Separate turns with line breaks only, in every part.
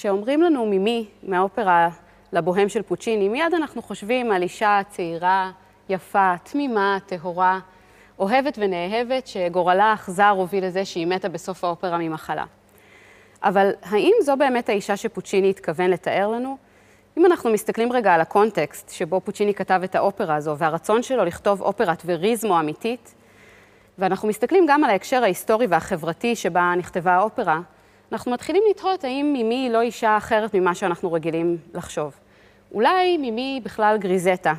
כשאומרים לנו מימי מהאופרה לבוהם של פוצ'יני, מיד אנחנו חושבים על אישה צעירה, יפה, תמימה, טהורה, אוהבת ונאהבת, שגורלה האכזר הוביל לזה שהיא מתה בסוף האופרה ממחלה. אבל האם זו באמת האישה שפוצ'יני התכוון לתאר לנו? אם אנחנו מסתכלים רגע על הקונטקסט שבו פוצ'יני כתב את האופרה הזו, והרצון שלו לכתוב אופרת וריזמו אמיתית, ואנחנו מסתכלים גם על ההקשר ההיסטורי והחברתי שבה נכתבה האופרה, אנחנו מתחילים לתהות האם מימי היא לא אישה אחרת ממה שאנחנו רגילים לחשוב. אולי מימי בכלל גריזטה,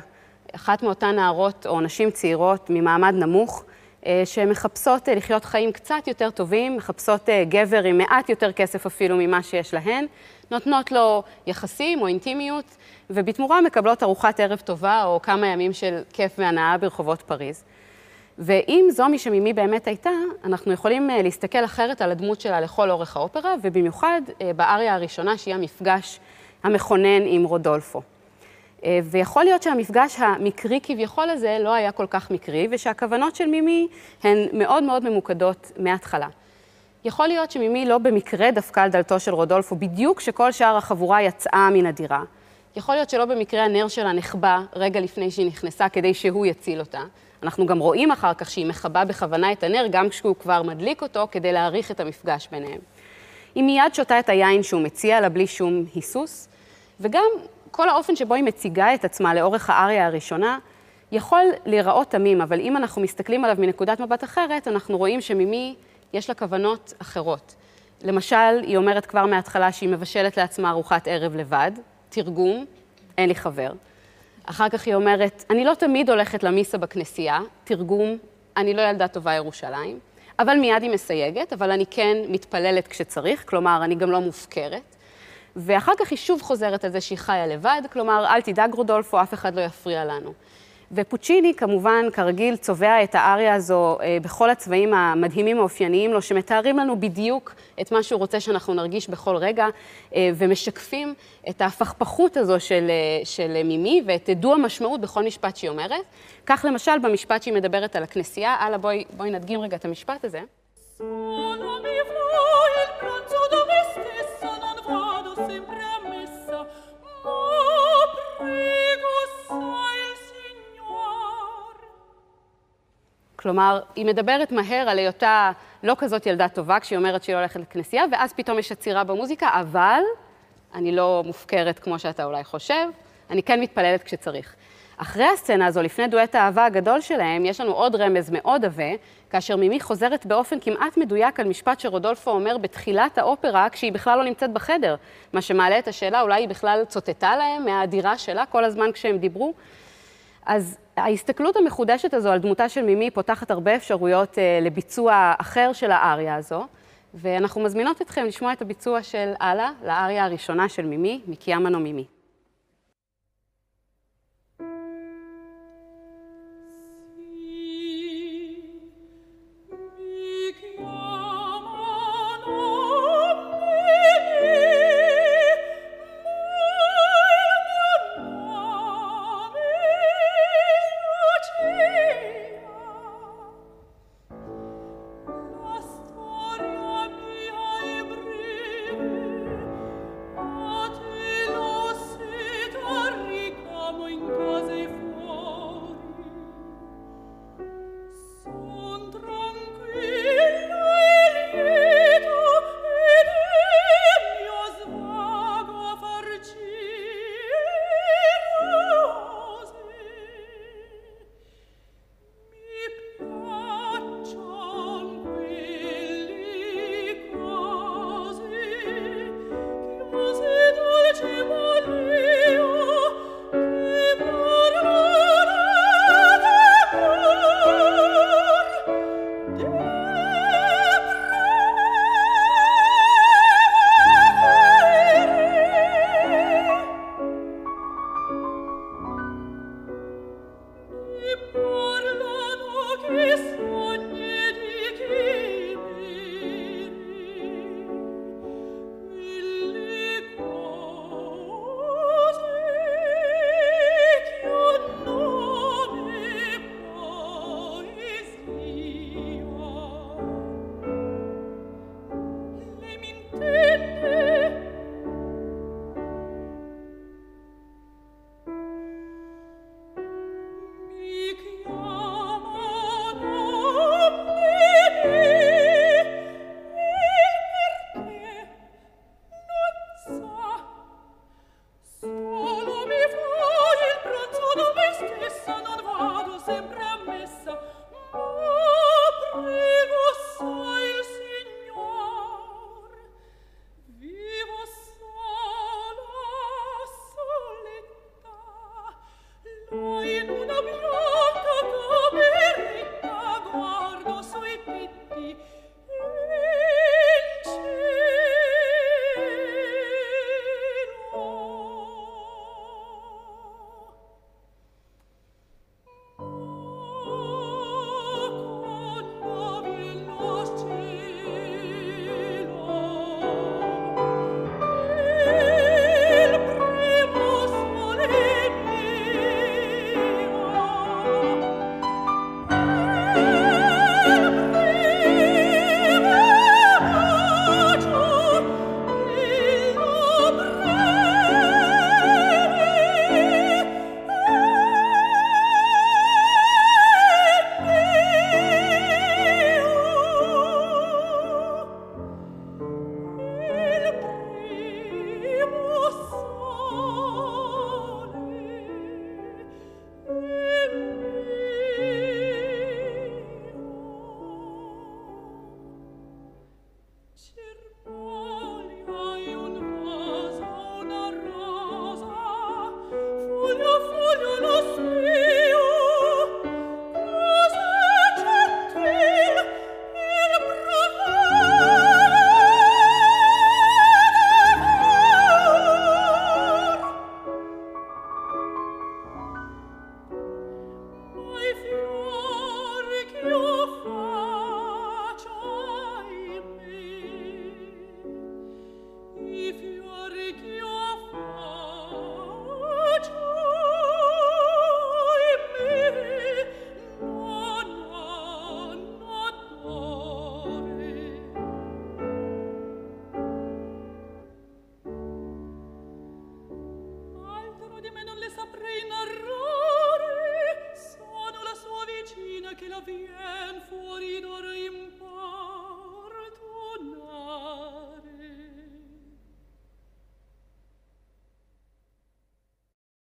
אחת מאותן נערות או נשים צעירות ממעמד נמוך, אה, שמחפשות אה, לחיות חיים קצת יותר טובים, מחפשות אה, גבר עם מעט יותר כסף אפילו ממה שיש להן, נותנות לו יחסים או אינטימיות, ובתמורה מקבלות ארוחת ערב טובה או כמה ימים של כיף והנאה ברחובות פריז. ואם זו מי שממי באמת הייתה, אנחנו יכולים להסתכל אחרת על הדמות שלה לכל אורך האופרה, ובמיוחד באריה הראשונה, שהיא המפגש המכונן עם רודולפו. אה, ויכול להיות שהמפגש המקרי כביכול הזה לא היה כל כך מקרי, ושהכוונות של מימי הן מאוד מאוד ממוקדות מההתחלה. יכול להיות שמימי לא במקרה דפקה על דלתו של רודולפו בדיוק כשכל שאר החבורה יצאה מן הדירה. יכול להיות שלא במקרה הנר שלה נחבא רגע לפני שהיא נכנסה כדי שהוא יציל אותה. אנחנו גם רואים אחר כך שהיא מכבה בכוונה את הנר, גם כשהוא כבר מדליק אותו, כדי להעריך את המפגש ביניהם. היא מיד שותה את היין שהוא מציע לה בלי שום היסוס, וגם כל האופן שבו היא מציגה את עצמה לאורך האריה הראשונה, יכול להיראות תמים, אבל אם אנחנו מסתכלים עליו מנקודת מבט אחרת, אנחנו רואים שממי יש לה כוונות אחרות. למשל, היא אומרת כבר מההתחלה שהיא מבשלת לעצמה ארוחת ערב לבד, תרגום, אין לי חבר. אחר כך היא אומרת, אני לא תמיד הולכת למיסה בכנסייה, תרגום, אני לא ילדה טובה ירושלים, אבל מיד היא מסייגת, אבל אני כן מתפללת כשצריך, כלומר, אני גם לא מופקרת. ואחר כך היא שוב חוזרת על זה שהיא חיה לבד, כלומר, אל תדאג רודולפו, אף אחד לא יפריע לנו. ופוצ'יני, כמובן, כרגיל, צובע את האריה הזו אה, בכל הצבעים המדהימים האופייניים לו, שמתארים לנו בדיוק את מה שהוא רוצה שאנחנו נרגיש בכל רגע, אה, ומשקפים את ההפכפכות הזו של, אה, של מימי ואת דו המשמעות בכל משפט שהיא אומרת. כך למשל, במשפט שהיא מדברת על הכנסייה, הלאה, בואי, בואי נדגים רגע את המשפט הזה. כלומר, היא מדברת מהר על היותה לא כזאת ילדה טובה כשהיא אומרת שהיא הולכת לכנסייה, ואז פתאום יש עצירה במוזיקה, אבל אני לא מופקרת כמו שאתה אולי חושב, אני כן מתפללת כשצריך. אחרי הסצנה הזו, לפני דואט האהבה הגדול שלהם, יש לנו עוד רמז מאוד עבה, כאשר מימי חוזרת באופן כמעט מדויק על משפט שרודולפו אומר בתחילת האופרה, כשהיא בכלל לא נמצאת בחדר. מה שמעלה את השאלה, אולי היא בכלל צוטטה להם מהדירה שלה כל הזמן כשהם דיברו. אז ההסתכלות המחודשת הזו על דמותה של מימי פותחת הרבה אפשרויות אה, לביצוע אחר של האריה הזו, ואנחנו מזמינות אתכם לשמוע את הביצוע של אללה לאריה הראשונה של מימי, מקיאמנו מימי.